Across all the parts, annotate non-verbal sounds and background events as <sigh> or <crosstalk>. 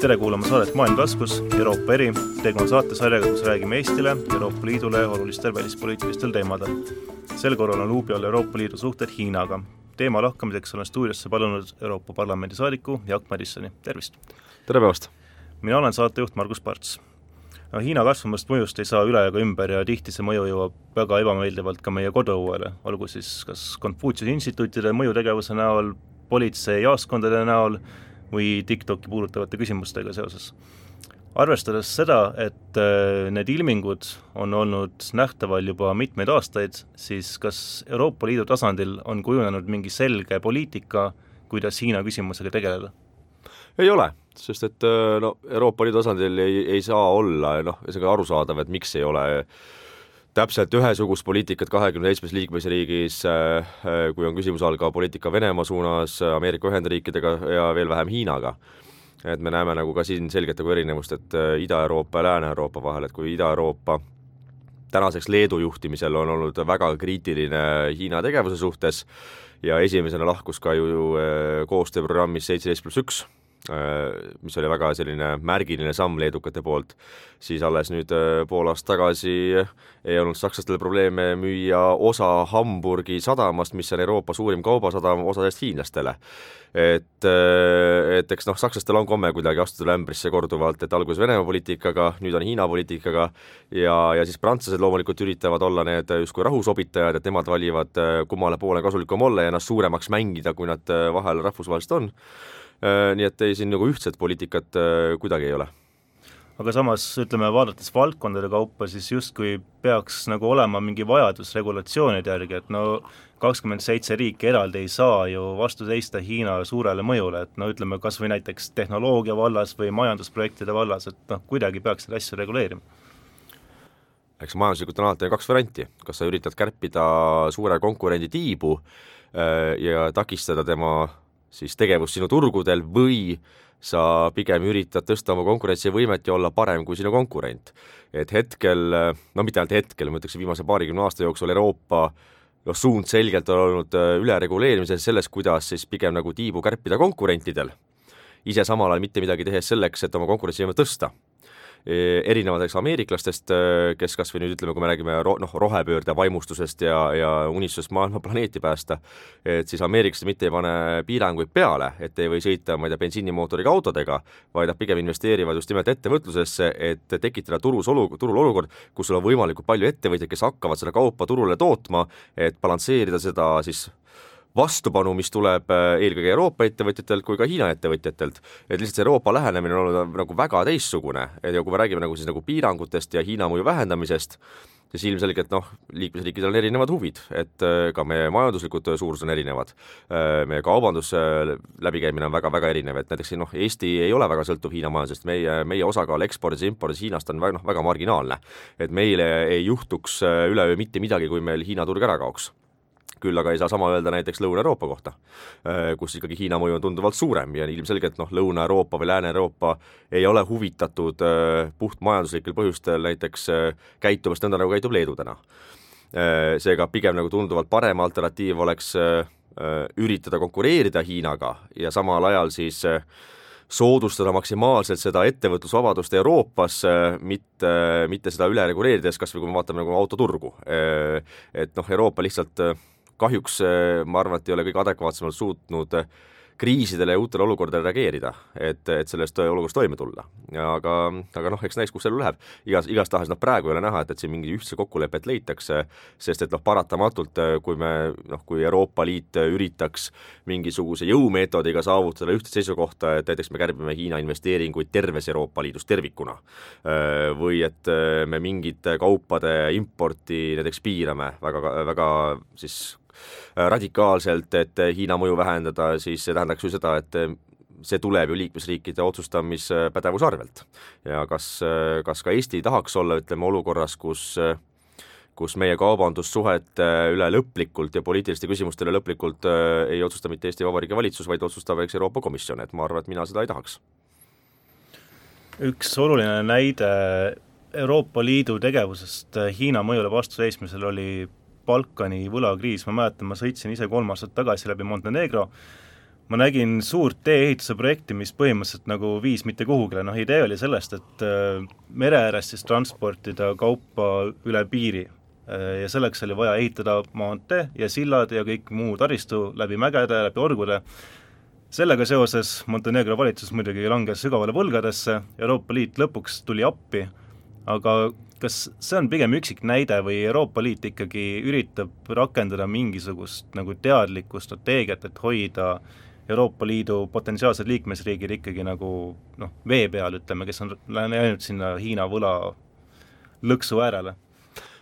tere kuulama saadet Maailm taskus, Euroopa eri. tegu on saatesarjaga, kus räägime Eestile, Euroopa Liidule olulistel välispoliitilistel teemadel. sel korral on luubi all Euroopa Liidu suhted Hiinaga. teema lahkamiseks olen stuudiosse palunud Euroopa Parlamendi saadiku Jaak Madissoni, tervist! tere päevast! mina olen saatejuht Margus Parts. Hiina kasvavast mõjust ei saa üle ega ümber ja tihti see mõju jõuab väga ebameeldivalt ka meie koduõuele, olgu siis kas Konfutsiuse instituutide mõjutegevuse näol, politseijaoskondade näol või TikToki puudutavate küsimustega seoses. arvestades seda, et äh, need ilmingud on olnud nähtaval juba mitmeid aastaid, siis kas Euroopa Liidu tasandil on kujunenud mingi selge poliitika, kuidas Hiina küsimusega tegeleda? ei ole, sest et äh, no Euroopa Liidu tasandil ei, ei saa olla, noh, see on ka arusaadav, et miks ei ole täpselt ühesugust poliitikat kahekümne seitsmes liikmesriigis, äh, kui on küsimuse all ka poliitika Venemaa suunas, Ameerika Ühendriikidega ja veel vähem Hiinaga. et me näeme nagu ka siin selget nagu erinevust, et äh, Ida-Euroopa ja Lääne-Euroopa vahel, et kui Ida-Euroopa tänaseks Leedu juhtimisel on olnud väga kriitiline Hiina tegevuse suhtes ja esimesena lahkus ka ju äh, koostööprogrammis seitseteist pluss üks, mis oli väga selline märgiline samm leedukate poolt, siis alles nüüd pool aastat tagasi ei olnud sakslastel probleeme müüa osa Hamburgi sadamast, mis on Euroopa suurim kaubasadam, osadest hiinlastele. et, et eks noh, sakslastel on komme kuidagi astuda ämbrisse korduvalt, et alguses Venemaa poliitikaga, nüüd on Hiina poliitikaga ja, ja siis prantslased loomulikult üritavad olla need justkui rahusobitajad, et nemad valivad, kummale poole kasulikum olla ja ennast suuremaks mängida, kui nad vahel rahvusvaheliselt on nii et ei, siin nagu ühtset poliitikat kuidagi ei ole. Aga samas ütleme, vaadates valdkondade kaupa, siis justkui peaks nagu olema mingi vajadus regulatsioonide järgi, et no kakskümmend seitse riiki eraldi ei saa ju vastu seista Hiina suurele mõjule, et no ütleme, kas või näiteks tehnoloogia vallas või majandusprojektide vallas, et noh, kuidagi peaks neid asju reguleerima. Eks majanduslikult on alati kaks varianti, kas sa üritad kärpida suure konkurendi tiibu ja takistada tema siis tegevust sinu turgudel või sa pigem üritad tõsta oma konkurentsivõimet ja olla parem kui sinu konkurent. et hetkel, no mitte ainult hetkel, ma ütleks viimase paarikümne aasta jooksul Euroopa noh, suund selgelt on olnud äh, ülereguleerimises, selles, kuidas siis pigem nagu tiibu kärpida konkurentidel, ise samal ajal mitte midagi tehes selleks, et oma konkurentsivõimet tõsta E, erinevalt eks ameeriklastest, e, kes kas või nüüd ütleme, kui me räägime ro-, noh, rohepöörde vaimustusest ja, ja unistusest maailma planeeti päästa, et siis ameeriklased mitte ei pane piiranguid peale, et ei või sõita, ma ei tea, bensiinimootoriga autodega, vaid nad pigem investeerivad just nimelt ettevõtlusesse, et tekitada turus olu-, turul olukord, kus sul on võimalikult palju ettevõtjaid, kes hakkavad seda kaupa turule tootma, et balansseerida seda siis vastupanu, mis tuleb äh, eelkõige Euroopa ettevõtjatelt kui ka Hiina ettevõtjatelt. et lihtsalt see Euroopa lähenemine on olnud nagu väga teistsugune ja kui me räägime nagu siis nagu piirangutest ja Hiina mõju vähendamisest, siis ilmselgelt noh, liikmesriikidel on erinevad huvid, et äh, ka meie majanduslikud suurused on erinevad. Äh, meie kaubanduse läbikäimine on väga-väga erinev, et näiteks noh, Eesti ei ole väga sõltuv Hiina majandusest, meie, meie osakaal ekspordis ja impordis Hiinast on väga, noh, väga marginaalne. et meile ei juhtuks üleöö mitte midagi, kui meil Hiina turg ära kaoks küll aga ei saa sama öelda näiteks Lõuna-Euroopa kohta, äh, kus ikkagi Hiina mõju on tunduvalt suurem ja ilmselgelt noh, Lõuna-Euroopa või Lääne-Euroopa ei ole huvitatud äh, puhtmajanduslikel põhjustel näiteks äh, käitumast nõnda, nagu käitub Leedu täna. Seega pigem nagu tunduvalt parem alternatiiv oleks üritada konkureerida Hiinaga ja samal ajal siis soodustada maksimaalselt seda ettevõtlusvabadust Euroopas, mitte, mitte seda üle reguleerides, kas või kui me vaatame nagu autoturgu. Et noh, Euroopa lihtsalt kahjuks eh, ma arvan, et ei ole kõige adekvaatsemalt suutnud eh, kriisidele ja uutele olukordadele reageerida, et, et sellest olukorrast toime tulla. aga, aga noh, eks näis, kus elu läheb. igas, igastahes noh, praegu ei ole näha, et, et siin mingi ühtse kokkulepet leitakse, sest et noh, paratamatult kui me noh, kui Euroopa Liit üritaks mingisuguse jõumeetodiga saavutada ühtset seisukohta, et näiteks me kärbime Hiina investeeringuid terves Euroopa Liidus tervikuna, või et me mingite kaupade importi näiteks piirame väga, väga siis Äh, radikaalselt, et Hiina mõju vähendada, siis see tähendaks ju seda, et äh, see tuleb ju liikmesriikide otsustamispädevuse arvelt. ja kas, äh, kas ka Eesti tahaks olla, ütleme, olukorras, kus kus meie kaubandussuhete üle lõplikult ja poliitiliste küsimuste üle lõplikult ei otsusta mitte Eesti Vabariigi valitsus, vaid otsustab eks Euroopa Komisjon, et ma arvan, et mina seda ei tahaks. üks oluline näide Euroopa Liidu tegevusest Hiina mõjule vastuseismisel oli Balkani võlakriis, ma mäletan, ma sõitsin ise kolm aastat tagasi läbi Montenegro, ma nägin suurt tee-ehituse projekti, mis põhimõtteliselt nagu viis mitte kuhugile, noh idee oli sellest, et äh, mere ääres siis transportida kaupa üle piiri. Äh, ja selleks oli vaja ehitada maantee ja sillad ja kõik muu taristu läbi mägede, läbi orgude, sellega seoses Montenegro valitsus muidugi langes sügavale võlgadesse, Euroopa Liit lõpuks tuli appi, aga kas see on pigem üksik näide või Euroopa Liit ikkagi üritab rakendada mingisugust nagu teadlikku strateegiat, et hoida Euroopa Liidu potentsiaalsed liikmesriigid ikkagi nagu noh, vee peal, ütleme, kes on läinud sinna Hiina võla lõksu äärele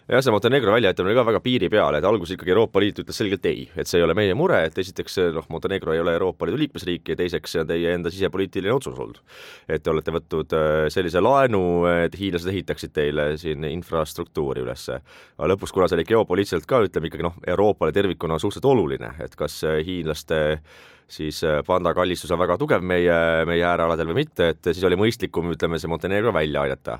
jah, see Montenegro väljaaitamine oli ka väga piiri peal, et alguses ikkagi Euroopa Liit ütles selgelt ei, et see ei ole meie mure, et esiteks noh, Montenegro ei ole Euroopa Liidu liikmesriik ja teiseks see on teie enda sisepoliitiline otsus olnud. et te olete võtnud äh, sellise laenu, et hiinlased ehitaksid teile siin infrastruktuuri üles. aga lõpuks, kuna see oli geopoliitiliselt ka, ütleme ikkagi noh, Euroopale tervikuna suhteliselt oluline, et kas äh, hiinlaste siis äh, pandakallistus on väga tugev meie, meie äärealadel või mitte, et siis oli mõistlikum, ütleme, see Montenegro välja aidata.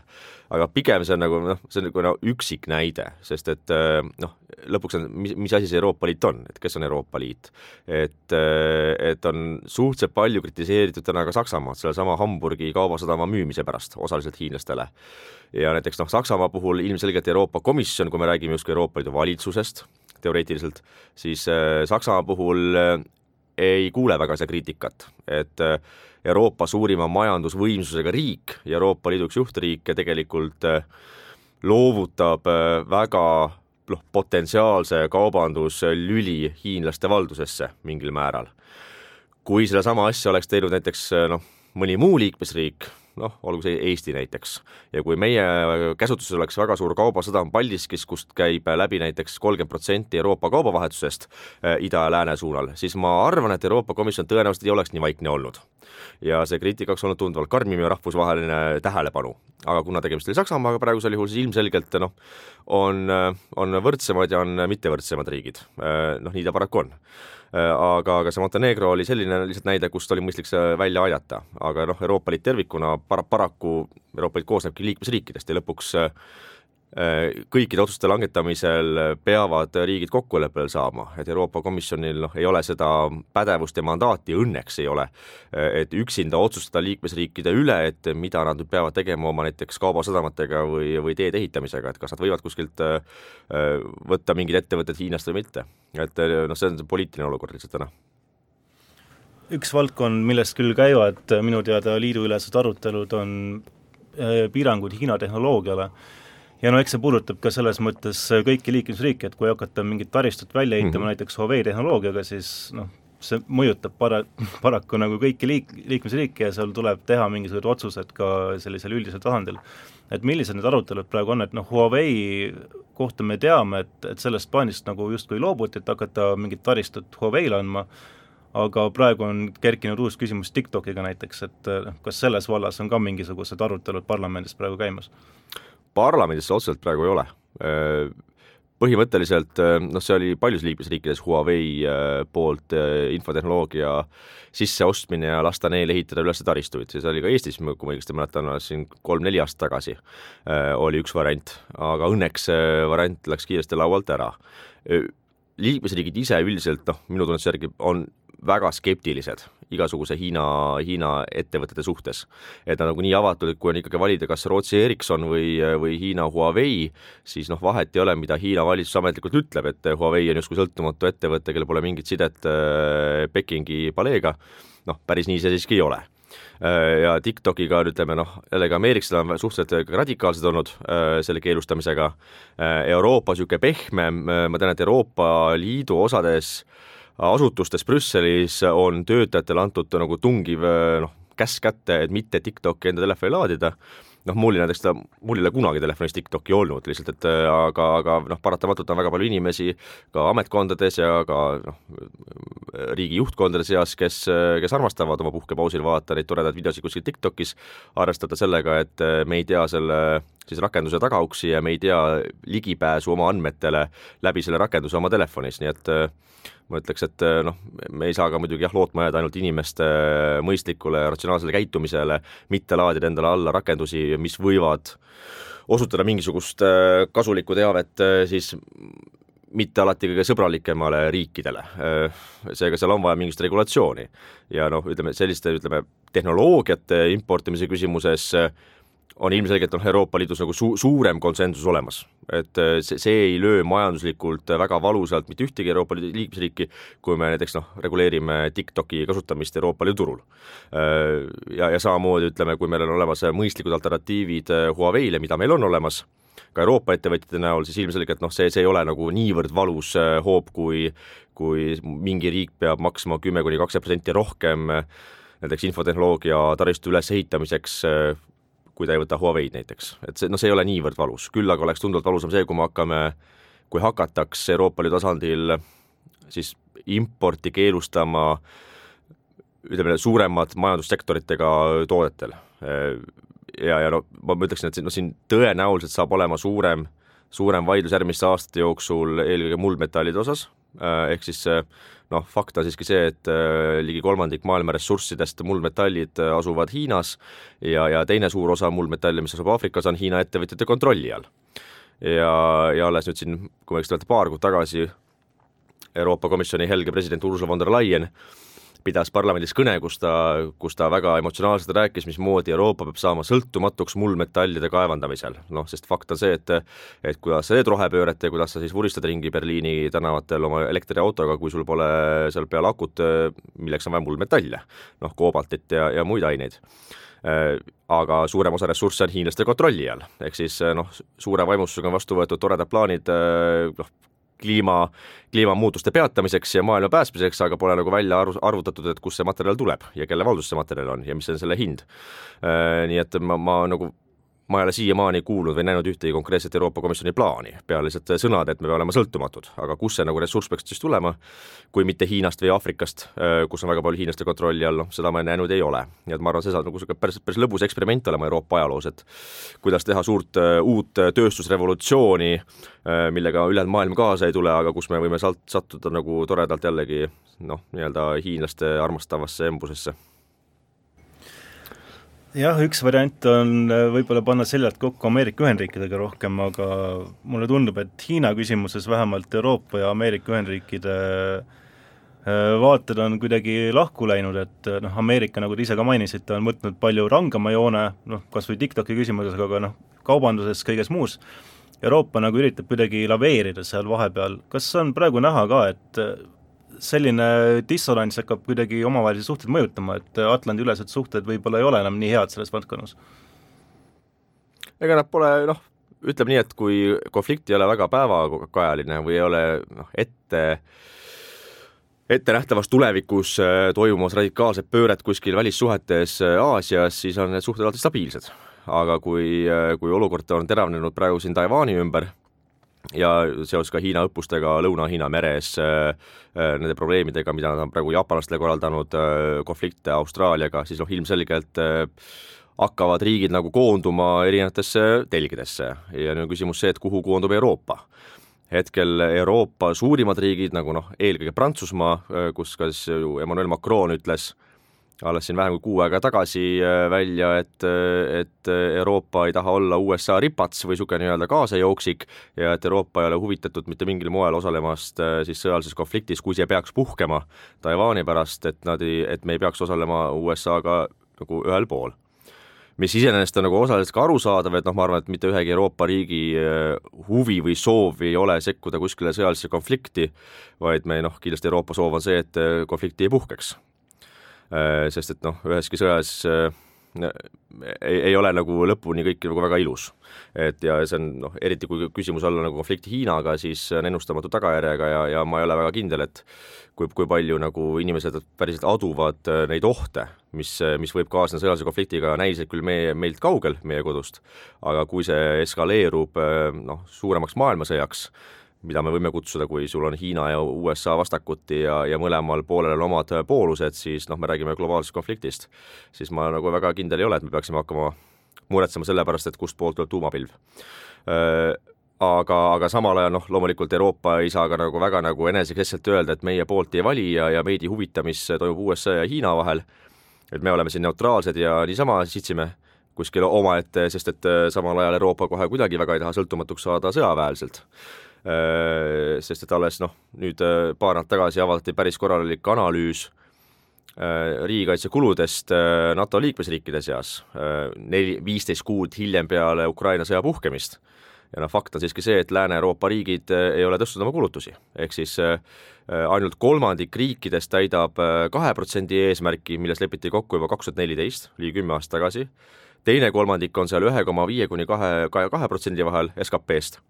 aga pigem see on nagu noh, see on nagu no, üksik näide, sest et äh, noh, lõpuks on, mis, mis asi see Euroopa Liit on, et kes on Euroopa Liit. et, äh, et on suhteliselt palju kritiseeritud täna ka Saksamaad sellesama Hamburgi kaubasadama müümise pärast osaliselt hiinlastele. ja näiteks noh, Saksamaa puhul ilmselgelt Euroopa Komisjon, kui me räägime justkui Euroopa Liidu valitsusest, teoreetiliselt, siis Saksamaa puhul ei kuule väga seda kriitikat, et äh, Euroopa suurima majandusvõimsusega riik ja Euroopa Liidu üks juhtriike tegelikult äh, loovutab äh, väga noh, potentsiaalse kaubanduslüli hiinlaste valdusesse mingil määral. kui sedasama asja oleks teinud näiteks noh, mõni muu liikmesriik, noh, olgu see Eesti näiteks, ja kui meie käsutuses oleks väga suur kaubasadam Paldiskis, kust käib läbi näiteks kolmkümmend protsenti Euroopa kaubavahetusest äh, ida ja lääne suunal, siis ma arvan, et Euroopa Komisjon tõenäoliselt ei oleks nii vaikne olnud. ja see kriitika oleks olnud tunduvalt karmim ja rahvusvaheline tähelepanu. aga kuna tegemist oli Saksamaaga praegusel juhul, siis ilmselgelt noh, on, on võrdsemad ja on mittevõrdsemad riigid, äh, noh nii ta paraku on aga, aga see Montenegro oli selline lihtsalt näide, kust oli mõistlik see välja aidata, aga noh, Euroopa Liit tervikuna para-, paraku, Euroopa Liit koosnebki liikmesriikidest ja lõpuks äh, kõikide otsuste langetamisel peavad riigid kokkuleppele saama, et Euroopa Komisjonil noh, ei ole seda pädevust ja mandaati, õnneks ei ole, et üksinda otsustada liikmesriikide üle, et mida nad nüüd peavad tegema oma näiteks kaubasadamatega või, või teede ehitamisega, et kas nad võivad kuskilt äh, võtta mingid ettevõtted Hiinast või mitte. et noh, see on poliitiline olukord lihtsalt täna üks valdkond, millest küll käivad minu teada liiduülesed arutelud, on äh, piirangud Hiina tehnoloogiale ja no eks see puudutab ka selles mõttes kõiki liikmesriike, et kui hakata mingit taristut välja ehitama mm -hmm. näiteks Huawei tehnoloogiaga, siis noh, see mõjutab para-, <laughs> paraku nagu kõiki liik-, liikmesriike ja seal tuleb teha mingisugused otsused ka sellisel üldisel tasandil. et millised need arutelud praegu on, et noh, Huawei kohta me teame, et, et sellest plaanist nagu justkui loobuti, et hakata mingit taristut Huaweile andma, aga praegu on kerkinud uus küsimus TikTokiga näiteks, et noh, kas selles vallas on ka mingisugused arutelud parlamendis praegu käimas? Parlamendis see otseselt praegu ei ole. Põhimõtteliselt noh, see oli paljus liikmesriikides Huawei poolt infotehnoloogia sisseostmine ja lasta neil ehitada üles taristuid ja see oli ka Eestis, kui ma õigesti mäletan, siin kolm-neli aastat tagasi oli üks variant, aga õnneks see variant läks kiiresti laualt ära. liikmesriigid ise üldiselt noh, minu tunnetuse järgi on väga skeptilised igasuguse Hiina, Hiina ettevõtete suhtes. et nad on nii avatud, et kui on ikkagi valida, kas Rootsi Ericsson või, või Hiina Huawei, siis noh, vahet ei ole, mida Hiina valitsus ametlikult ütleb, et Huawei on justkui sõltumatu ettevõte, kellel pole mingit sidet äh, Pekingi paleega, noh, päris nii see siiski ei ole. Äh, ja TikTokiga ütleme noh, jällegi ameeriklased on suhteliselt radikaalsed olnud äh, selle keelustamisega, Euroopa niisugune pehmem, ma tean, et Euroopa Liidu osades äh, asutustes Brüsselis on töötajatele antud nagu tungiv noh, käsk kätte, et mitte TikToki enda telefoni laadida, noh, mul näiteks ta, mul ei ole kunagi telefonis TikToki olnud lihtsalt, et aga, aga noh, paratamatult on väga palju inimesi ka ametkondades ja ka noh, riigi juhtkondade seas, kes, kes armastavad oma puhkepausil vaadata neid toredaid videosid kuskil TikTokis, arvestada sellega, et me ei tea selle siis rakenduse tagauksi ja me ei tea ligipääsu oma andmetele läbi selle rakenduse oma telefonis, nii et ma ütleks, et eh, noh, me ei saa ka muidugi jah, lootma jääda ainult inimeste mõistlikule ja ratsionaalsele käitumisele, mitte laadida endale alla rakendusi, mis võivad osutada mingisugust kasulikku teavet siis mitte alati kõige sõbralikemale riikidele. seega seal on vaja mingisugust regulatsiooni. ja noh, ütleme selliste, ütleme, tehnoloogiate importimise küsimuses on ilmselgelt noh, Euroopa Liidus nagu su-, suurem konsensus olemas. et see, see ei löö majanduslikult väga valusalt mitte ühtegi Euroopa Liidu liikmesriiki, kui me näiteks noh, reguleerime TikToki kasutamist Euroopa Liidu turul. Ja, ja samamoodi ütleme, kui meil on olemas mõistlikud alternatiivid Huawei'le, mida meil on olemas, ka Euroopa ettevõtjate näol, siis ilmselgelt noh, see, see ei ole nagu niivõrd valus äh, hoop, kui kui mingi riik peab maksma kümme kuni kakskümmend protsenti rohkem äh, näiteks infotehnoloogia taristu ülesehitamiseks, äh, kui ta ei võta Huawei'd näiteks, et see, noh, see ei ole niivõrd valus, küll aga oleks tunduvalt valusam see, kui me hakkame, kui hakataks Euroopa Liidu tasandil siis importi keelustama ütleme, suuremad majandussektoritega toodetel. Ja, ja no ma ütleksin, et noh, siin tõenäoliselt saab olema suurem, suurem vaidlus järgmiste aastate jooksul eelkõige muldmetallide osas, ehk siis noh, fakt on siiski see, et äh, ligi kolmandik maailma ressurssidest, muldmetallid äh, asuvad Hiinas ja, ja teine suur osa muldmetalle, mis asub Aafrikas, on Hiina ettevõtjate kontrolli all. ja, ja alles nüüd siin, kui ma ei eksi, paar kuud tagasi Euroopa Komisjoni helge president Ursula von der Leyen pidas parlamendis kõne, kus ta, kus ta väga emotsionaalselt rääkis, mismoodi Euroopa peab saama sõltumatuks muldmetallide kaevandamisel. noh, sest fakt on see, et et kuidas sa teed rohepööret ja kuidas sa siis vuristad ringi Berliini tänavatel oma elektriautoga, kui sul pole seal peal akut, milleks on vaja muldmetalle, noh, koobaltit ja, ja muid aineid. Aga suurem osa ressursse on hiinlaste kontrolli all, ehk siis noh, suure vaimustusega on vastu võetud toredad plaanid noh, kliima, kliimamuutuste peatamiseks ja maailma päästmiseks, aga pole nagu välja arv-, arvutatud, et kust see materjal tuleb ja kelle valduses see materjal on ja mis on selle hind. Äh, nii et ma, ma nagu ma ei ole siiamaani kuulnud või näinud ühtegi konkreetset Euroopa Komisjoni plaani, peale lihtsalt sõnad, et me peame olema sõltumatud, aga kust see nagu ressurss peaks siis tulema, kui mitte Hiinast või Aafrikast, kus on väga palju hiinlaste kontrolli all, noh seda ma näinud ei ole. nii et ma arvan, see saab nagu niisugune päris, päris lõbus eksperiment olema Euroopa ajaloos, et kuidas teha suurt uut tööstusrevolutsiooni millega ülejäänud maailm kaasa ei tule, aga kus me võime salt-, sattuda nagu toredalt jällegi noh, nii-öelda hiinlaste armastavasse embusesse jah, üks variant on äh, võib-olla panna seljad kokku Ameerika Ühendriikidega rohkem, aga mulle tundub, et Hiina küsimuses vähemalt Euroopa ja Ameerika Ühendriikide äh, vaated on kuidagi lahku läinud, et äh, noh, Ameerika, nagu te ise ka mainisite, on võtnud palju rangema joone, noh, kas või TikToki küsimuses, aga noh, kaubanduses, kõiges muus, Euroopa nagu üritab kuidagi laveerida seal vahepeal, kas on praegu näha ka, et selline dissonants hakkab kuidagi omavahelisi suhteid mõjutama, et Atlandi-ülesed suhted võib-olla ei ole enam nii head selles valdkonnas? ega nad pole noh, ütleme nii, et kui konflikt ei ole väga päevakajaline või ei ole noh, ette ettenähtavas tulevikus äh, toimumas radikaalset pööret kuskil välissuhetes äh, Aasias, siis on need suhted alati stabiilsed. aga kui, äh, kui olukord on teravnenud praegu siin Taiwan'i ümber, ja seoses ka Hiina õppustega Lõuna-Hiina meres, äh, äh, nende probleemidega, mida nad on praegu jaapanlastele korraldanud, äh, konflikte Austraaliaga, siis noh, ilmselgelt hakkavad riigid nagu koonduma erinevatesse telgedesse ja nüüd on küsimus see, et kuhu koondub Euroopa. Hetkel Euroopa suurimad riigid, nagu noh, eelkõige Prantsusmaa, kus ka siis ju Emmanuel Macron ütles äh, alles siin vähem kui kuu aega tagasi äh, välja, et, äh, et Euroopa ei taha olla USA ripats või niisugune nii-öelda kaasajooksik ja et Euroopa ei ole huvitatud mitte mingil moel osalemast äh, siis sõjalises konfliktis, kui see peaks puhkema Taiwan'i pärast, et nad ei, et me ei peaks osalema USA-ga nagu ühel pool. Mis iseenesest on nagu osaliselt ka arusaadav, et noh, ma arvan, et mitte ühegi Euroopa riigi huvi või soov ei ole sekkuda kuskile sõjalisse konflikti, vaid me noh, kindlasti Euroopa soov on see, et konflikti ei puhkeks. Äh, sest et noh, üheski sõjas äh, ei, ei ole nagu lõpuni kõik nagu väga ilus. et ja see on noh, eriti kui küsimus olla nagu konflikti Hiinaga, siis on ennustamatu tagajärjega ja, ja ma ei ole väga kindel, et kui, kui palju nagu inimesed päriselt aduvad äh, neid ohte, mis, mis võib kaasneda sõjalise konfliktiga, näiliselt küll meie, meilt kaugel, meie kodust, aga kui see eskaleerub noh, suuremaks maailmasõjaks, mida me võime kutsuda, kui sul on Hiina ja USA vastakuti ja, ja mõlemal poolel on omad poolused, siis noh, me räägime globaalsest konfliktist, siis ma nagu väga kindel ei ole, et me peaksime hakkama muretsema selle pärast, et kust poolt tuleb tuumapilv. Aga, aga samal ajal noh, loomulikult Euroopa ei saa ka nagu väga nagu enesekeskselt öelda, et meie poolt ei vali ja, ja meid ei huvita, mis toimub USA ja Hiina vahel, et me oleme siin neutraalsed ja niisama sitsime kuskil omaette, sest et samal ajal Euroopa kohe kuidagi väga ei taha sõltumatuks saada sõjaväeliselt sest et alles noh, nüüd paar nädalat tagasi avaldati päris korralik analüüs riigikaitsekuludest NATO liikmesriikide seas, neli, viisteist kuud hiljem peale Ukraina sõja puhkemist. Ja noh, fakt on siiski see, et Lääne-Euroopa riigid äh, ei ole tõstnud oma kulutusi, ehk siis äh, äh, ainult kolmandik riikidest täidab kahe protsendi eesmärki, milles lepiti kokku juba kaks tuhat neliteist, ligi kümme aastat tagasi, teine kolmandik on seal ühe koma viie kuni kahe, kahe protsendi vahel SKP-st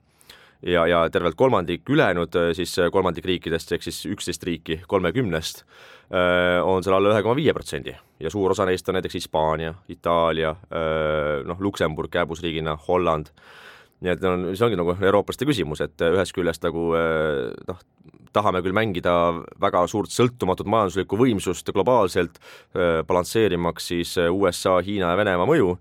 ja, ja tervelt kolmandik ülejäänud siis kolmandik riikidest, ehk siis üksteist riiki kolmekümnest, on seal alla ühe koma viie protsendi. Ja suur osa neist on näiteks Hispaania, Itaalia, noh, Luksemburg kääbusriigina, Holland. Nii et on, see ongi nagu eurooplaste küsimus, et ühest küljest nagu noh, tahame küll mängida väga suurt sõltumatut majanduslikku võimsust globaalselt, balansseerimaks siis USA, Hiina ja Venemaa mõju,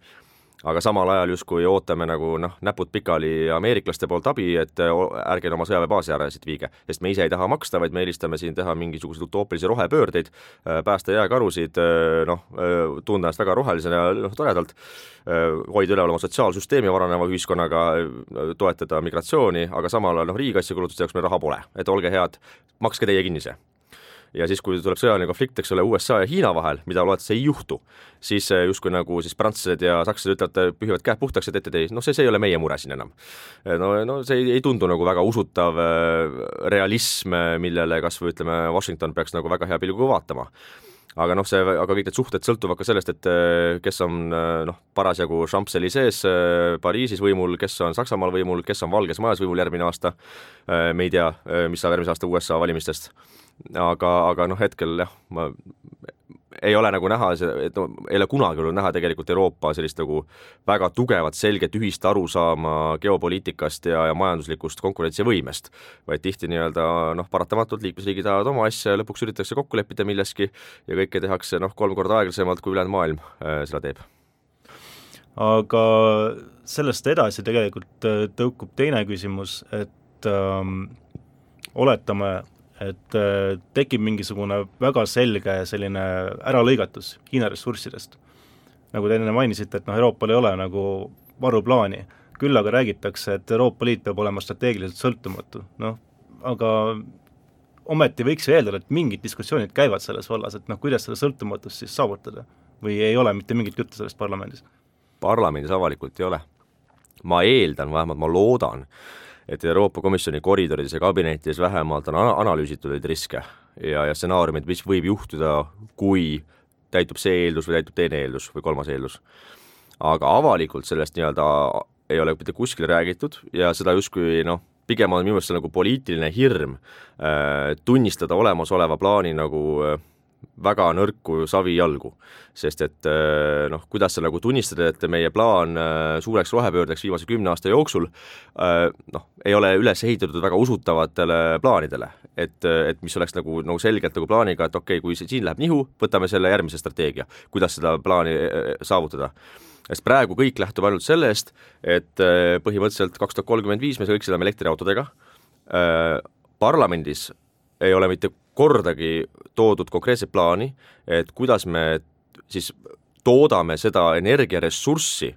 aga samal ajal justkui ootame nagu noh, näpud pikali ameeriklaste poolt abi, et ärge oma sõjaväebaasi ära siit viige. sest me ise ei taha maksta, vaid me eelistame siin teha mingisuguseid utoopilisi rohepöördeid, päästa jääkarusid, noh, tunda ennast väga rohelisena ja noh, toredalt, hoida üleval oma sotsiaalsüsteemi varaneva ühiskonnaga, toetada migratsiooni, aga samal ajal noh, riigikaitsekulutuste jaoks meil raha pole, et olge head, makske teie kinni see ja siis, kui tuleb sõjaline konflikt, eks ole, USA ja Hiina vahel, mida loodetavasti ei juhtu, siis eh, justkui nagu siis prantslased ja sakslased ütlevad, pühivad käed puhtaks, et ette ei, noh, see, see ei ole meie mure siin enam. Eh, no, no see ei, ei tundu nagu väga usutav eh, realism, millele kas või ütleme, Washington peaks nagu väga hea pilguga vaatama. Aga noh, see, aga kõik need suhted sõltuvad ka sellest, et kes on noh, parasjagu Champs-Élysées Pariisis võimul, kes on Saksamaal võimul, kes on Valges Majas võimul järgmine aasta, me ei tea, mis saab järgmise aasta USA valimistest aga, aga noh, hetkel jah, ma ei ole nagu näha, et no ei ole kunagi olnud näha tegelikult Euroopa sellist nagu väga tugevat, selget ühist arusaama geopoliitikast ja, ja majanduslikust konkurentsivõimest. vaid tihti nii-öelda noh, paratamatult liikmesriigid ajavad oma asja ja lõpuks üritatakse kokku leppida milleski ja kõike tehakse noh, kolm korda aeglasemalt, kui ülejäänud maailm äh, seda teeb. aga sellest edasi tegelikult äh, tõukub teine küsimus, et ähm, oletame, et äh, tekib mingisugune väga selge selline äralõigatus Hiina ressurssidest. nagu te enne mainisite, et noh, Euroopal ei ole nagu varuplaani, küll aga räägitakse, et Euroopa Liit peab olema strateegiliselt sõltumatu, noh, aga ometi võiks ju eeldada, et mingid diskussioonid käivad selles vallas, et noh, kuidas seda sõltumatust siis saavutada või ei ole mitte mingit juttu sellest parlamendis? parlamendis avalikult ei ole. ma eeldan, vähemalt ma loodan, et Euroopa Komisjoni koridorides ja kabinettides vähemalt on analüüsitud neid riske ja, ja stsenaariumid, mis võib juhtuda, kui täitub see eeldus või täitub teine eeldus või kolmas eeldus. aga avalikult sellest nii-öelda ei ole mitte kuskil räägitud ja seda justkui noh, pigem on minu meelest see nagu poliitiline hirm äh, tunnistada olemasoleva plaani nagu äh, väga nõrku savijalgu. sest et äh, noh, kuidas sa nagu tunnistad, et meie plaan äh, suureks rohepöördeks viimase kümne aasta jooksul äh, noh, ei ole üles ehitatud väga usutavatele plaanidele. et, et mis oleks nagu, nagu selgelt nagu plaaniga, et okei okay,, kui siin läheb nihu, võtame selle järgmise strateegia, kuidas seda plaani saavutada sest praegu kõik lähtub ainult sellest, et põhimõtteliselt kaks tuhat kolmkümmend viis me kõik sõidame elektriautodega, parlamendis ei ole mitte kordagi toodud konkreetset plaani, et kuidas me siis toodame seda energiaressurssi,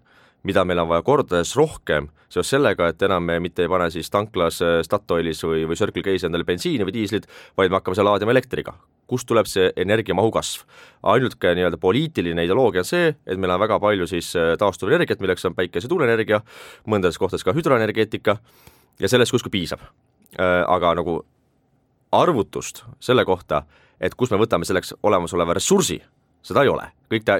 mida meil on vaja kordades rohkem, seoses sellega, et enam me mitte ei pane siis tanklas äh, Statoilis või, või Circle K-s endale bensiini või diislit, vaid me hakkame seal laadima elektriga. kust tuleb see energiamahu kasv? ainuke nii-öelda poliitiline ideoloogia on see, et meil on väga palju siis äh, taastuvenergiat, milleks on päikese- ja tuuleenergia, mõndades kohtades ka hüdroenergeetika, ja sellest justkui piisab. Äh, aga nagu arvutust selle kohta, et kust me võtame selleks olemasoleva ressursi, seda ei ole. kõik ta,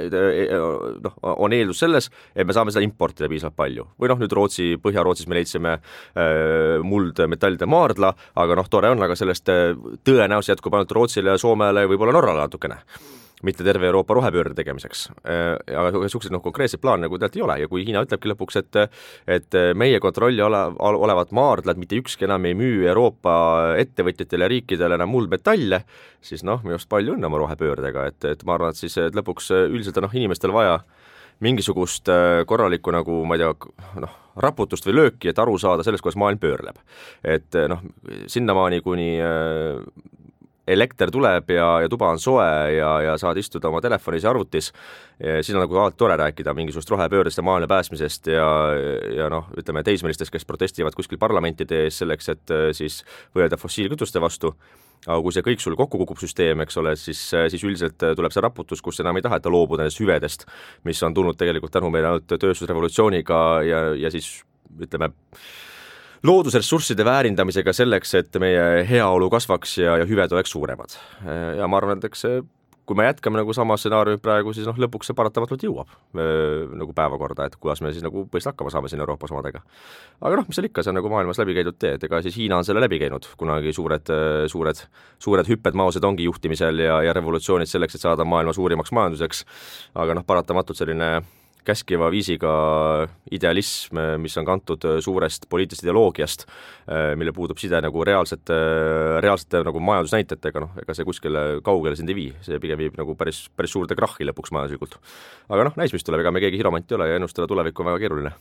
noh, on eeldus selles, et me saame seda importida piisavalt palju. või noh, nüüd Rootsi, Põhja-Rootsis me leidsime äh, muldmetallide maardla, aga noh, tore on, aga sellest äh, tõenäoliselt jätkub ainult Rootsile Soomele, võib-olla Norrale natukene mitte terve Euroopa rohepöörde tegemiseks. Äh, aga niisuguseid noh, konkreetseid plaane nagu tegelikult ei ole ja kui Hiina ütlebki lõpuks, et et meie kontrolli ole, olevat maardlad, mitte ükski enam ei müü Euroopa ettevõtjatele ja riikidele enam muldmetalle, siis noh, minu arust palju õnne oma rohepöördega, et, et ma arvan, et siis et lõpuks üldiselt on noh, inimestel vaja mingisugust äh, korralikku nagu ma ei tea, noh, raputust või lööki, et aru saada sellest, kuidas maailm pöörleb. et noh, sinnamaani, kuni äh, elekter tuleb ja, ja tuba on soe ja, ja saad istuda oma telefonis ja arvutis, siis on nagu alati tore rääkida mingisugust rohepöördest ja maailma päästmisest ja, ja noh, ütleme teismelistest, kes protestivad kuskil parlamentide ees selleks, et siis võidelda fossiilkütuste vastu, aga kui see kõik sul kokku kukub, süsteem, eks ole, siis, siis üldiselt tuleb see raputus, kus enam ei taheta loobuda nendest hüvedest, mis on tulnud tegelikult tänu meile ainult tööstusrevolutsiooniga ja, ja siis ütleme, loodusressursside väärindamisega selleks, et meie heaolu kasvaks ja, ja hüved oleks suuremad. ja ma arvan, et eks see kui me jätkame nagu sama stsenaariumi praegu, siis noh, lõpuks see paratamatult jõuab öö, nagu päevakorda, et kuidas me siis nagu põhiliselt hakkama saame siin Euroopas omadega. aga noh, mis seal ikka, see on nagu maailmas läbi käidud tee, et ega siis Hiina on selle läbi käinud, kunagi suured, suured, suured hüpped Mao Zedongi juhtimisel ja, ja revolutsioonid selleks, et saada maailma suurimaks majanduseks, aga noh, paratamatult selline käskiva viisiga idealism, mis on kantud suurest poliitilisest ideoloogiast, millel puudub side nagu reaalsete, reaalsete nagu majandusnäitajatega, noh, ega see kuskile kaugele sind ei vii, see pigem viib nagu päris, päris suurde krahhi lõpuks majanduslikult. aga noh, näis, mis tuleb, ega me keegi hiromant ei ole ja ennustada tulevikku on väga keeruline.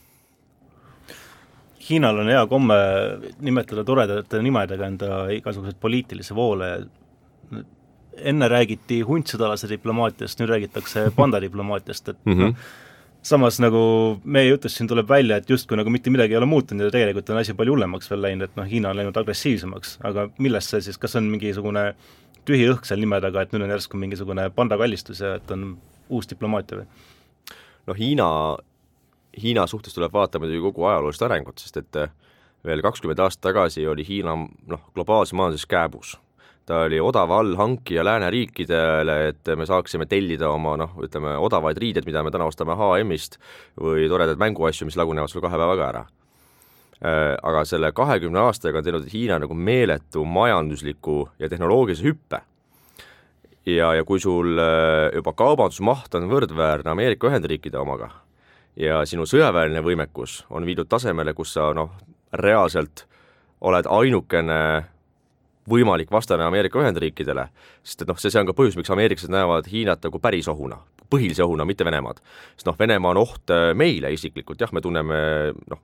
Hiinal on hea komme nimetada toredate nimedega enda igasuguseid poliitilisi voole, enne räägiti huntsõdalase diplomaatiast, nüüd räägitakse <laughs> pandadiplomaatiast, et mm -hmm. Noh, samas nagu meie jutust siin tuleb välja, et justkui nagu mitte midagi ei ole muutunud ja tegelikult on asi palju hullemaks veel läinud, et noh, Hiina on läinud agressiivsemaks, aga millest see siis, kas on mingisugune tühi õhk seal nime taga, et nüüd on järsku mingisugune pandakallistus ja et on uus diplomaatia või? no Hiina, Hiina suhtes tuleb vaatama muidugi kogu ajaloolist arengut, sest et veel kakskümmend aastat tagasi oli Hiina noh, globaalses majanduses kääbus ta oli odav allhankija lääneriikidele, et me saaksime tellida oma noh, ütleme odavaid riideid, mida me täna ostame HM-ist, või toredaid mänguasju, mis lagunevad sul kahe päevaga ära. Äh, aga selle kahekümne aastaga on teinud Hiina nagu meeletu majandusliku ja tehnoloogilise hüppe. ja, ja kui sul äh, juba kaubandusmaht on võrdväärne Ameerika Ühendriikide omaga ja sinu sõjaväeline võimekus on viidud tasemele, kus sa noh, reaalselt oled ainukene võimalik vastane Ameerika Ühendriikidele, sest et noh, see, see on ka põhjus, miks ameeriklased näevad Hiinat nagu päris ohuna, põhilise ohuna, mitte Venemaad. sest noh, Venemaa on oht äh, meile isiklikult, jah, me tunneme noh,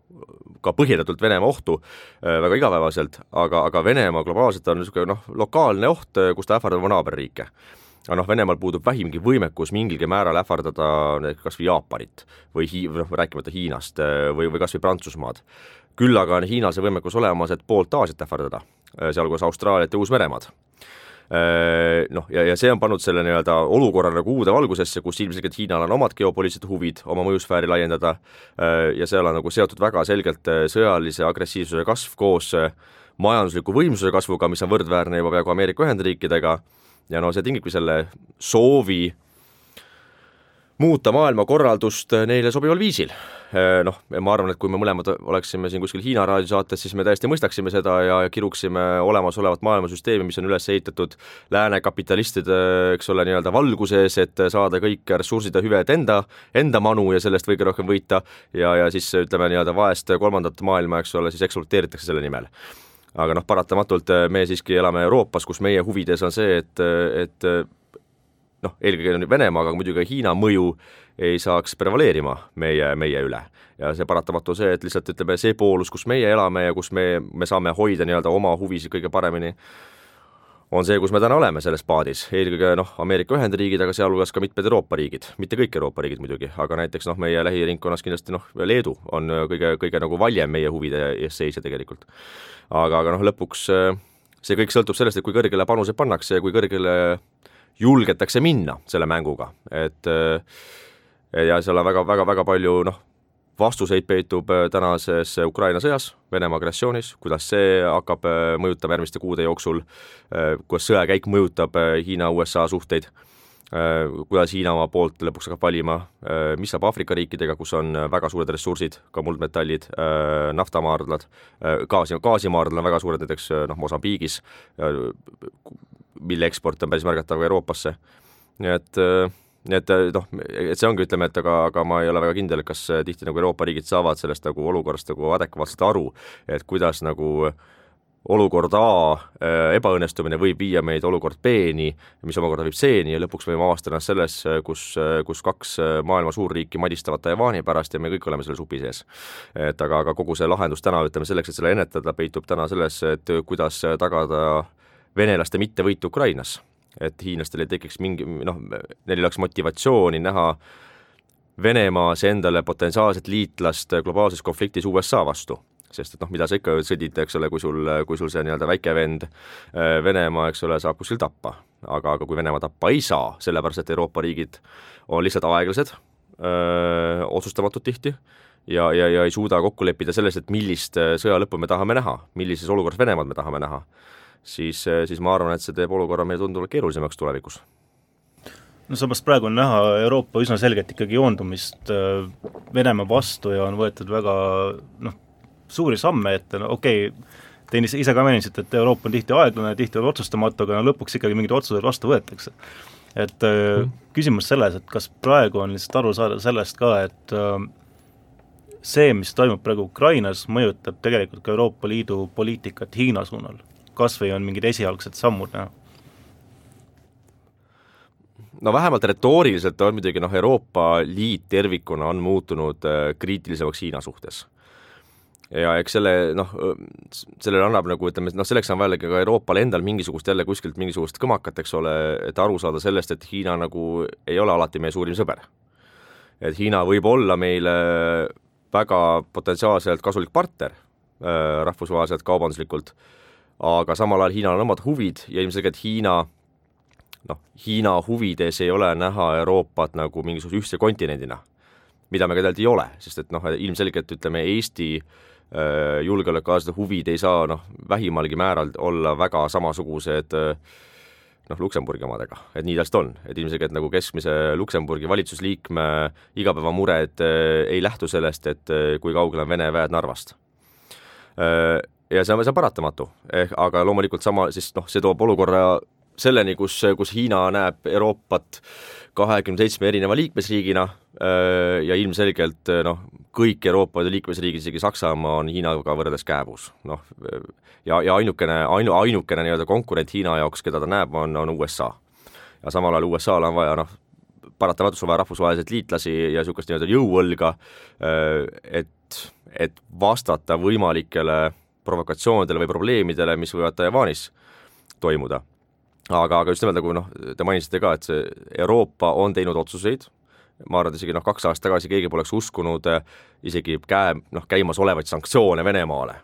ka põhjendatult Venemaa ohtu äh, väga igapäevaselt, aga, aga Venemaa globaalselt on niisugune noh, lokaalne oht, äh, kus ta ähvardab oma naaberriike aga noh, Venemaal puudub vähimgi võimekus mingilgi määral ähvardada kas või Jaapanit või Hii-, noh, rääkimata Hiinast või, või kas või Prantsusmaad. küll aga on Hiinal see võimekus olemas, et poolt Aasiat ähvardada Äh, sealhulgas Austraaliat ja Uus-Meremaad. Äh, noh, ja, ja see on pannud selle nii-öelda olukorra nagu uude valgusesse, kus ilmselgelt Hiinal on omad geopoliitilised huvid oma mõjusfääri laiendada äh, ja seal on nagu seotud väga selgelt sõjalise agressiivsuse kasv koos majandusliku võimsuse kasvuga, mis on võrdväärne juba peaaegu Ameerika Ühendriikidega, ja no see tingibki selle soovi muuta maailmakorraldust neile sobival viisil. Eh, noh, ma arvan, et kui me mõlemad oleksime siin kuskil Hiina raadiosaates, siis me täiesti mõistaksime seda ja kiruksime olemasolevat maailmasüsteemi, mis on üles ehitatud lääne kapitalistide, eks ole, nii-öelda valguses, et saada kõik ressursid ja hüved enda, enda manu ja sellest kõige rohkem võita ja, ja siis ütleme nii-öelda vaest kolmandat maailma, eks ole, siis ekspluateeritakse selle nimel aga noh, paratamatult me siiski elame Euroopas, kus meie huvides on see, et, et noh, eelkõige Venemaa, aga muidugi ka Hiina mõju ei saaks prevaleerima meie, meie üle. ja see paratamatu on see, et lihtsalt ütleme, see poolus, kus meie elame ja kus me, me saame hoida nii-öelda oma huvisid kõige paremini, on see, kus me täna oleme selles paadis, eelkõige noh, Ameerika Ühendriigid, aga sealhulgas ka mitmed Euroopa riigid, mitte kõik Euroopa riigid muidugi, aga näiteks noh, meie lähiringkonnas kindlasti noh, Leedu on kõige, kõige nagu valjem meie huvide eest seisja tegelikult. aga, aga noh, lõpuks see kõik sõltub sellest, et kui kõrgele panused pannakse ja kui kõrgele julgetakse minna selle mänguga, et ja seal on väga, väga, väga palju noh, vastuseid peitub äh, tänases Ukraina sõjas, Venemaa agressioonis, kuidas see hakkab äh, mõjutama järgmiste kuude jooksul, äh, kuidas sõjakäik mõjutab Hiina-USA suhteid, kuidas Hiina oma poolt lõpuks hakkab valima, mis saab Aafrika riikidega, kus on väga suured ressursid, ka muldmetallid, naftamaardlad, gaasi, gaasimaardlad on väga suured näiteks noh, Mosambiigis, mille eksport on päris märgatav ka Euroopasse. nii et nii et noh, et see ongi, ütleme, et aga, aga ma ei ole väga kindel, kas tihti nagu Euroopa riigid saavad sellest nagu olukorrast nagu adekvaatselt aru, et kuidas nagu olukord A äh, ebaõnnestumine võib viia meid olukord B-ni, mis omakorda viib C-ni ja lõpuks võime avastada ennast selles, kus, kus kaks maailma suurriiki madistavad Taiwan'i pärast ja me kõik oleme selle supi sees. et aga, aga kogu see lahendus täna, ütleme selleks, et selle ennetada, peitub täna selles, et kuidas tagada venelaste mittevõitu Ukrainas. et hiinlastel ei tekiks mingi noh, neil oleks motivatsiooni näha Venemaas endale potentsiaalset liitlast globaalses konfliktis USA vastu sest et noh, mida sa ikka sõdid, eks ole, kui sul, kui sul see nii-öelda väike vend äh, Venemaa, eks ole, saab kuskil tappa. aga, aga kui Venemaa tappa ei saa, sellepärast et Euroopa riigid on lihtsalt aeglased, otsustamatud tihti, ja, ja, ja ei suuda kokku leppida selles, et millist äh, sõja lõppu me tahame näha, millises olukorras Venemaad me tahame näha, siis, äh, siis ma arvan, et see teeb olukorra meile tunduvalt keerulisemaks tulevikus no samas praegu on näha Euroopa üsna selgelt ikkagi joondumist äh, Venemaa vastu ja on võetud väga noh, suuri samme ette, no okei okay,, te ise ka mainisite, et Euroopa on tihti aeglane, tihti on otsustamatu, aga no lõpuks ikkagi mingid otsused vastu võetakse. et mm. küsimus selles, et kas praegu on lihtsalt aru saada sellest ka, et see, mis toimub praegu Ukrainas, mõjutab tegelikult ka Euroopa Liidu poliitikat Hiina suunal? kas või on mingid esialgsed sammud näha? no vähemalt retooriliselt on muidugi noh, Euroopa Liit tervikuna on muutunud äh, kriitilisemaks Hiina suhtes ja eks selle noh, sellele annab nagu ütleme, noh selleks on vaja ka Euroopal endal mingisugust jälle kuskilt mingisugust kõmakat, eks ole, et aru saada sellest, et Hiina nagu ei ole alati meie suurim sõber. et Hiina võib olla meile väga potentsiaalselt kasulik partner äh, rahvusvaheliselt kaubanduslikult, aga samal ajal Hiinal on omad huvid ja ilmselgelt Hiina noh, Hiina huvides ei ole näha Euroopat nagu mingisuguse ühtse kontinendina, mida me ka tegelikult ei ole, sest et noh, ilmselgelt ütleme, Eesti äh, julgeolekualased huvid ei saa noh, vähimalgi määral olla väga samasugused äh, noh, Luksemburgi omadega, et nii täpselt on, et ilmselgelt nagu keskmise Luksemburgi valitsusliikme igapäevamured äh, ei lähtu sellest, et äh, kui kaugel on Vene väed Narvast. Äh,. ja see on, see on paratamatu, ehk aga loomulikult sama, siis noh, see toob olukorra selleni, kus, kus Hiina näeb Euroopat kahekümne seitsme erineva liikmesriigina äh, ja ilmselgelt äh, noh, kõik Euroopa Liidu liikmesriigid, isegi Saksamaa on Hiinaga võrreldes kääbus, noh ja, ja ainukene, ainu, ainukene nii-öelda konkurent Hiina jaoks, keda ta näeb, on, on USA. ja samal ajal USA-l on vaja noh, paratamatult on vaja rahvusvaheliselt liitlasi ja niisugust nii-öelda jõuõlga, äh, et, et vastata võimalikele provokatsioonidele või probleemidele, mis võivad Taiwanis toimuda aga, aga just nimelt nagu noh, te mainisite ka, et see Euroopa on teinud otsuseid, ma arvan, et isegi noh, kaks aastat tagasi keegi poleks uskunud äh, isegi käe, noh, käimasolevaid sanktsioone Venemaale.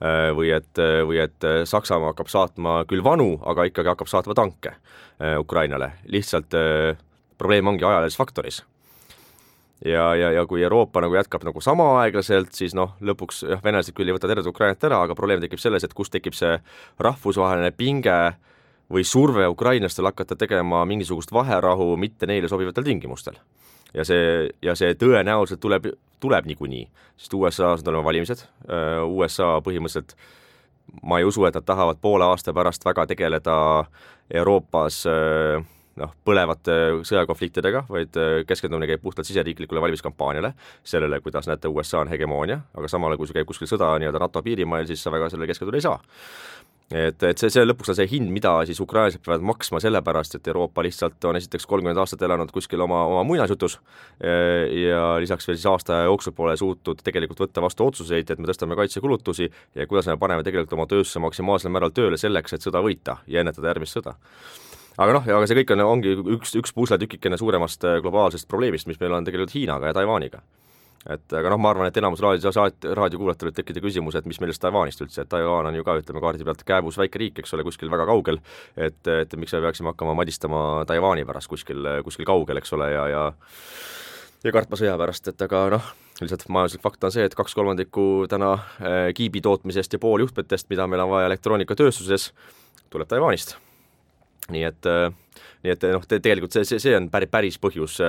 Äh, või et, või et Saksamaa hakkab saatma küll vanu, aga ikkagi hakkab saatma tanke Ukrainale, lihtsalt probleem ongi ajalises faktoris. Ja, ja, ja kui Euroopa nagu jätkab nagu sama aeglaselt, siis noh, lõpuks jah, venelased küll ei võta tervet Ukrainat ära, aga probleem tekib selles, et kust tekib see rahvusvaheline pinge äh, või surve ukrainlastel hakata tegema mingisugust vaherahu mitte neile sobivatel tingimustel. ja see, ja see tõenäoliselt tuleb, tuleb niikuinii, sest USA-s on tulema valimised, äh, USA põhimõtteliselt ma ei usu, et nad tahavad poole aasta pärast väga tegeleda Euroopas äh, noh, põlevate sõjakonfliktidega, vaid äh, keskendumine käib puhtalt siseriiklikule valimiskampaaniale, sellele, kuidas näete, USA on hegemoonia, aga samal ajal, kui see käib kuskil sõda nii-öelda NATO piirimail, siis sa väga sellele keskenduda ei saa et, et see, see lõpuks on see hind, mida siis ukrainlased peavad maksma sellepärast, et Euroopa lihtsalt on esiteks kolmkümmend aastat elanud kuskil oma, oma muinasjutus ja lisaks veel siis aasta jooksul pole suutnud tegelikult võtta vastu otsuseid, et me tõstame kaitsekulutusi ja kuidas me paneme tegelikult oma töösse maksimaalsel määral tööle selleks, et sõda võita ja ennetada järgmist sõda. Aga noh, aga see kõik on, ongi üks, üks pusletükikene suuremast globaalsest probleemist, mis meil on tegelikult Hiinaga ja Taiwaniga et aga noh, ma arvan, et enamus raadio, saat-, raadiokuulajatel võib tekkida küsimus, et mis meelest Taiwanist üldse, et Taiwan on ju ka, ütleme, kaardi pealt kääbus väike riik, eks ole, kuskil väga kaugel, et, et miks me peaksime hakkama madistama Taiwan'i pärast kuskil, kuskil kaugel, eks ole, ja, ja ja kartma sõja pärast, et aga noh, lihtsalt majanduslik fakt on see, et kaks kolmandikku täna äh, kiibi tootmisest ja pool juhtmetest, mida meil on vaja elektroonikatööstuses, tuleb Taiwanist. nii et, äh, nii et noh, tegelikult see, see, see on päris, päris põhjus,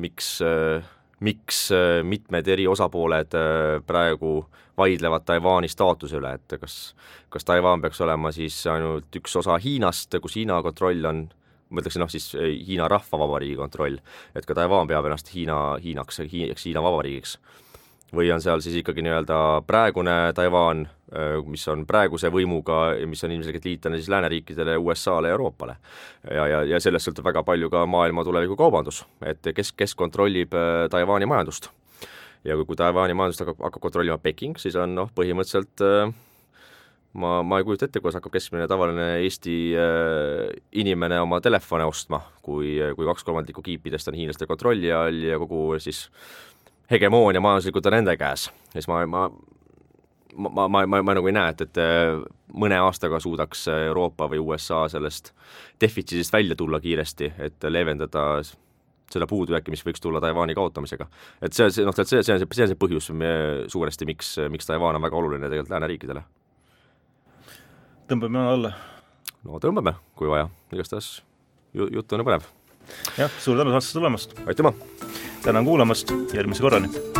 miks äh, miks äh, mitmed eri osapooled äh, praegu vaidlevad Taiwan'i staatuse üle, et kas, kas Taiwan peaks olema siis ainult üks osa Hiinast, kus Hiina kontroll on, ma ütleksin noh, siis äh, Hiina Rahvavabariigi kontroll, et ka Taiwan peab ennast Hiina, Hiinaks, Hiina Vabariigiks või on seal siis ikkagi nii-öelda praegune Taiwan, äh, mis on praeguse võimuga ja mis on ilmselgelt liitlane siis lääneriikidele, USA-le ja Euroopale. ja, ja, ja sellest sõltub väga palju ka maailma tuleviku kaubandus, et kes, kes kontrollib äh, Taiwan'i majandust. ja kui, kui Taiwan'i majandust hakkab, hakkab kontrollima Peking, siis on noh, põhimõtteliselt äh, ma, ma ei kujuta ette, kuidas hakkab keskmine tavaline Eesti äh, inimene oma telefone ostma, kui, kui kaks kolmandikku kiipidest on hiinlaste kontrolli all ja kogu siis hegemoonia majanduslikult on nende käes. siis ma, ma ma, ma, ma, ma, ma nagu ei näe, et, et äh, mõne aastaga suudaks Euroopa või USA sellest defitsiidist välja tulla kiiresti, et leevendada seda puudujääki, mis võiks tulla Taiwan'i kaotamisega. et see, see noh, see, see on see, see on see põhjus suuresti, miks, miks Taiwan on väga oluline tegelikult lääneriikidele. tõmbame alla? no tõmbame, kui vaja, igastahes jutt on ju põnev. jah, suur tänu saatesse tulemast! aitüma! Tänan kuulamast, järgmise korrani!